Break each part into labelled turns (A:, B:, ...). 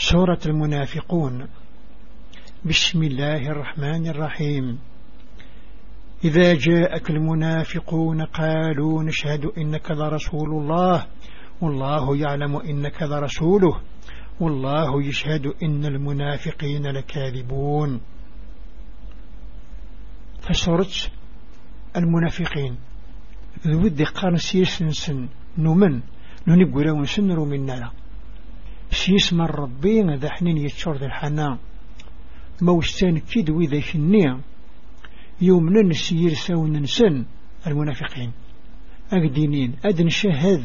A: سورة المنافقون بسم الله الرحمن الرحيم إذا جاءك المنافقون قالوا نشهد إنك لرسول الله والله يعلم إنك لرسوله والله يشهد إن المنافقين لكاذبون فسورة المنافقين ذو الدقان سيسنسن نمن ننقل ونسنر مننا سيسمى الربي ذا حنين يتشور ذا الحنان موستان كيد وذا كنية يومنا سيير يرسو ننسن المنافقين أقدينين أدن شهد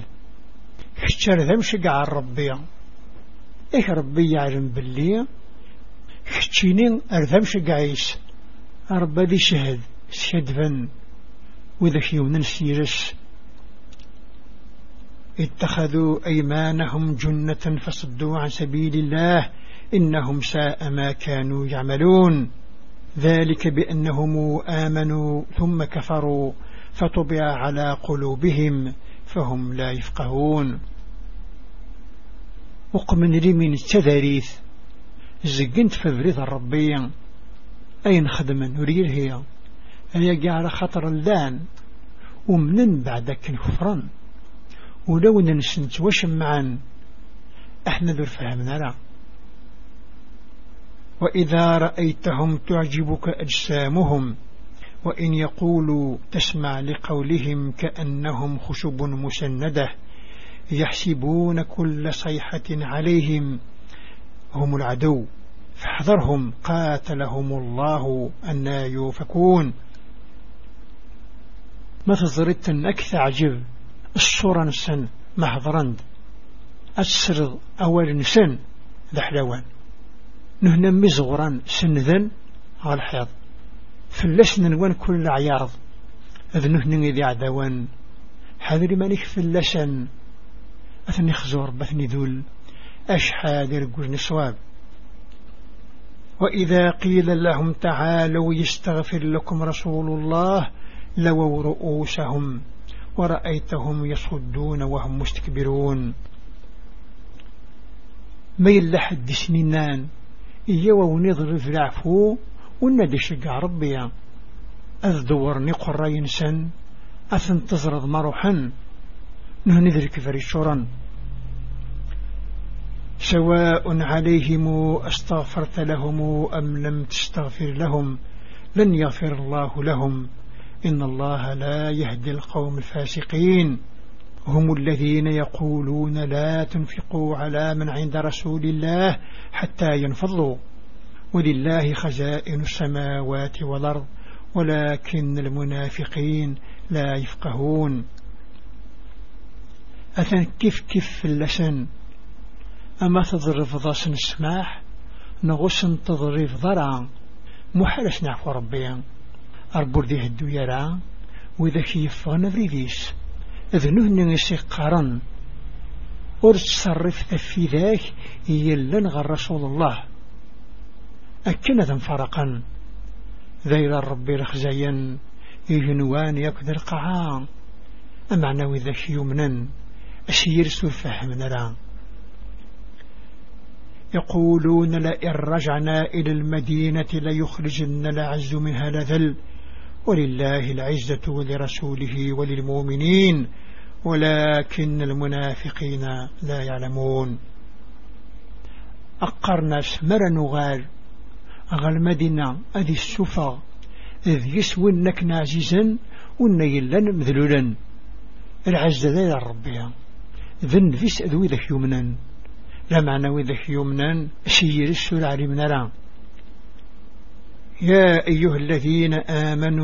A: كتر ذا مشقع الربي إيه ربي يعلم باللي كتينين أرذا مشقعيس أربا ذي شهد سيدفن وذا كيومنا يرسو اتخذوا أيمانهم جنة فصدوا عن سبيل الله إنهم ساء ما كانوا يعملون ذلك بأنهم آمنوا ثم كفروا فطبع على قلوبهم فهم لا يفقهون وقمن لي من التذاريث زقنت الرضا الربية أين خدم نريل هي أن على خطر اللان ومنن بعدك كفرا ولو ننسنت وشمعا احنا ذو فهمنا لا وإذا رأيتهم تعجبك أجسامهم وإن يقولوا تسمع لقولهم كأنهم خشب مسندة يحسبون كل صيحة عليهم هم العدو فاحذرهم قاتلهم الله أن يوفكون ما تظرت أكثر عجب الصورة نسن محضرند السرض أول نسن حلوان نهنا مزغران سنذن على الحيض فلسن نوان كل عيارض إذ نهنا إذي عدوان حذر مانيك فلاشا أثني خزور بثني ذول أشحاد يرقل نصواب وإذا قيل لهم تعالوا يستغفر لكم رسول الله لووا رؤوسهم ورأيتهم يصدون وهم مستكبرون ما لحد سنينان إيوا ونظر في العفو وندي شقع ربيا أذدور نقر ينسن أثن تزرد مروحا نه كفري فريشورا سواء عليهم أستغفرت لهم أم لم تستغفر لهم لن يغفر الله لهم إن الله لا يهدي القوم الفاسقين هم الذين يقولون لا تنفقوا على من عند رسول الله حتى ينفضوا ولله خزائن السماوات والأرض ولكن المنافقين لا يفقهون أثن كيف كيف اللسن أما تضرف ضاسن السماح نغسن تضرف ضرع محلس نعفو ربيا أربور ذي هدو يرى وإذا كي يفغن بريديس إذ نهن يسيقارن ور في ذاك يلن غر رسول الله أكنا ذن فرقا ذير الرب رخزيا يجنوان يكد القعاء أمعنى ذاك يمنا أسير سفهم نرى يقولون لئن رجعنا إلى المدينة ليخرجن العز منها لذل ولله العزة ولرسوله وللمؤمنين ولكن المنافقين لا يعلمون أقرنا نغال أغل غالمدنا أذي السفا إذ يسونك نعزيزا ونيلا مذلولا العزة ذي ربيا ذن فيس أذوي ذا يمنا لا معنى ذا يمنا سير السلع لمن يا أيها الذين آمنوا